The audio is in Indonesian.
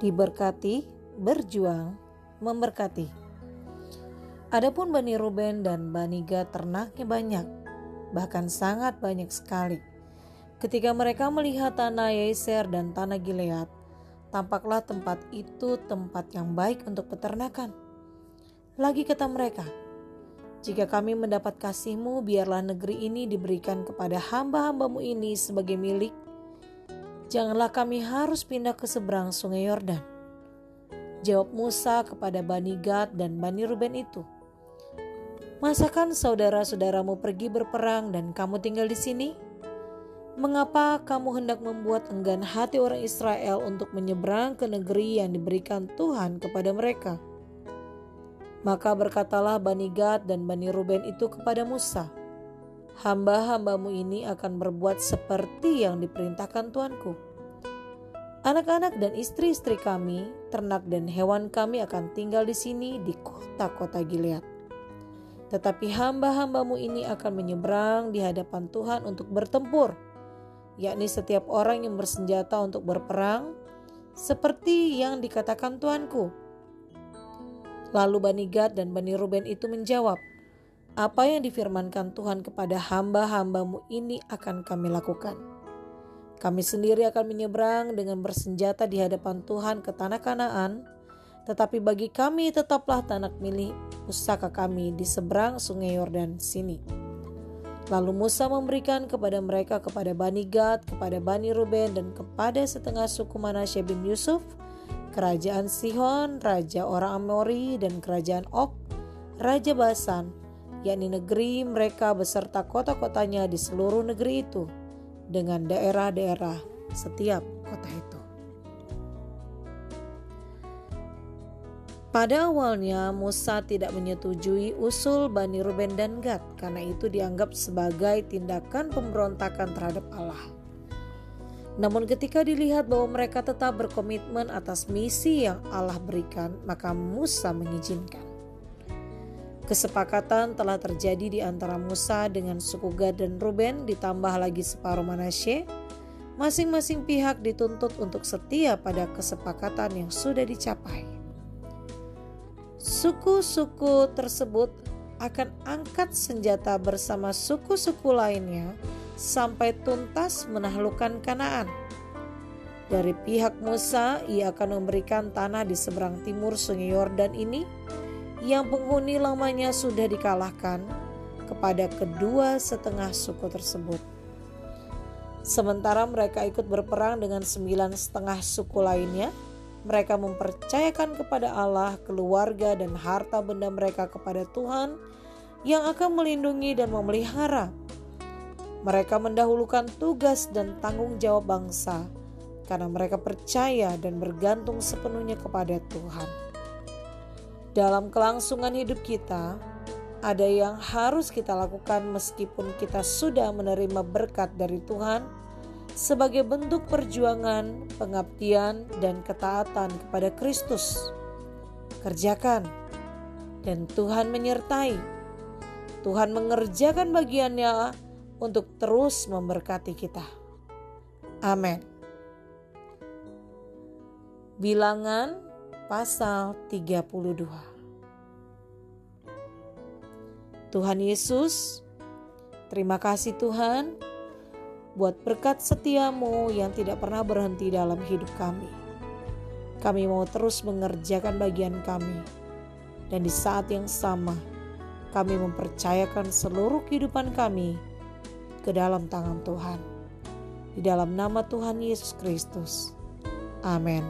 diberkati, berjuang, memberkati. Adapun Bani Ruben dan Bani Gad ternaknya banyak, bahkan sangat banyak sekali. Ketika mereka melihat tanah Yeser dan tanah Gilead, tampaklah tempat itu tempat yang baik untuk peternakan. Lagi kata mereka, jika kami mendapat kasihmu, biarlah negeri ini diberikan kepada hamba-hambamu ini sebagai milik janganlah kami harus pindah ke seberang sungai Yordan. Jawab Musa kepada Bani Gad dan Bani Ruben itu. Masakan saudara-saudaramu pergi berperang dan kamu tinggal di sini? Mengapa kamu hendak membuat enggan hati orang Israel untuk menyeberang ke negeri yang diberikan Tuhan kepada mereka? Maka berkatalah Bani Gad dan Bani Ruben itu kepada Musa, hamba-hambamu ini akan berbuat seperti yang diperintahkan Tuanku. Anak-anak dan istri-istri kami, ternak dan hewan kami akan tinggal di sini di kota-kota Gilead. Tetapi hamba-hambamu ini akan menyeberang di hadapan Tuhan untuk bertempur, yakni setiap orang yang bersenjata untuk berperang, seperti yang dikatakan Tuanku. Lalu Bani Gad dan Bani Ruben itu menjawab, apa yang difirmankan Tuhan kepada hamba-hambamu ini akan kami lakukan. Kami sendiri akan menyeberang dengan bersenjata di hadapan Tuhan ke tanah Kanaan, tetapi bagi kami tetaplah tanah milik pusaka kami di seberang sungai Yordan sini. Lalu Musa memberikan kepada mereka kepada Bani Gad, kepada Bani Ruben, dan kepada setengah suku Manasye bin Yusuf, kerajaan Sihon, raja orang Amori, dan kerajaan Og, raja Basan, yakni negeri mereka beserta kota-kotanya di seluruh negeri itu, dengan daerah-daerah setiap kota itu. Pada awalnya Musa tidak menyetujui usul Bani Ruben dan Gad karena itu dianggap sebagai tindakan pemberontakan terhadap Allah. Namun ketika dilihat bahwa mereka tetap berkomitmen atas misi yang Allah berikan, maka Musa mengizinkan. Kesepakatan telah terjadi di antara Musa dengan suku Gad dan Ruben ditambah lagi separuh Manasye. Masing-masing pihak dituntut untuk setia pada kesepakatan yang sudah dicapai. Suku-suku tersebut akan angkat senjata bersama suku-suku lainnya sampai tuntas menaklukkan Kanaan. Dari pihak Musa, ia akan memberikan tanah di seberang timur Sungai Yordan ini yang penghuni lamanya sudah dikalahkan kepada kedua setengah suku tersebut. Sementara mereka ikut berperang dengan sembilan setengah suku lainnya, mereka mempercayakan kepada Allah keluarga dan harta benda mereka kepada Tuhan yang akan melindungi dan memelihara. Mereka mendahulukan tugas dan tanggung jawab bangsa karena mereka percaya dan bergantung sepenuhnya kepada Tuhan. Dalam kelangsungan hidup kita, ada yang harus kita lakukan meskipun kita sudah menerima berkat dari Tuhan sebagai bentuk perjuangan, pengabdian, dan ketaatan kepada Kristus. Kerjakan, dan Tuhan menyertai. Tuhan mengerjakan bagiannya untuk terus memberkati kita. Amin. Bilangan pasal 32. Tuhan Yesus, terima kasih Tuhan buat berkat setiamu yang tidak pernah berhenti dalam hidup kami. Kami mau terus mengerjakan bagian kami. Dan di saat yang sama, kami mempercayakan seluruh kehidupan kami ke dalam tangan Tuhan. Di dalam nama Tuhan Yesus Kristus. Amin.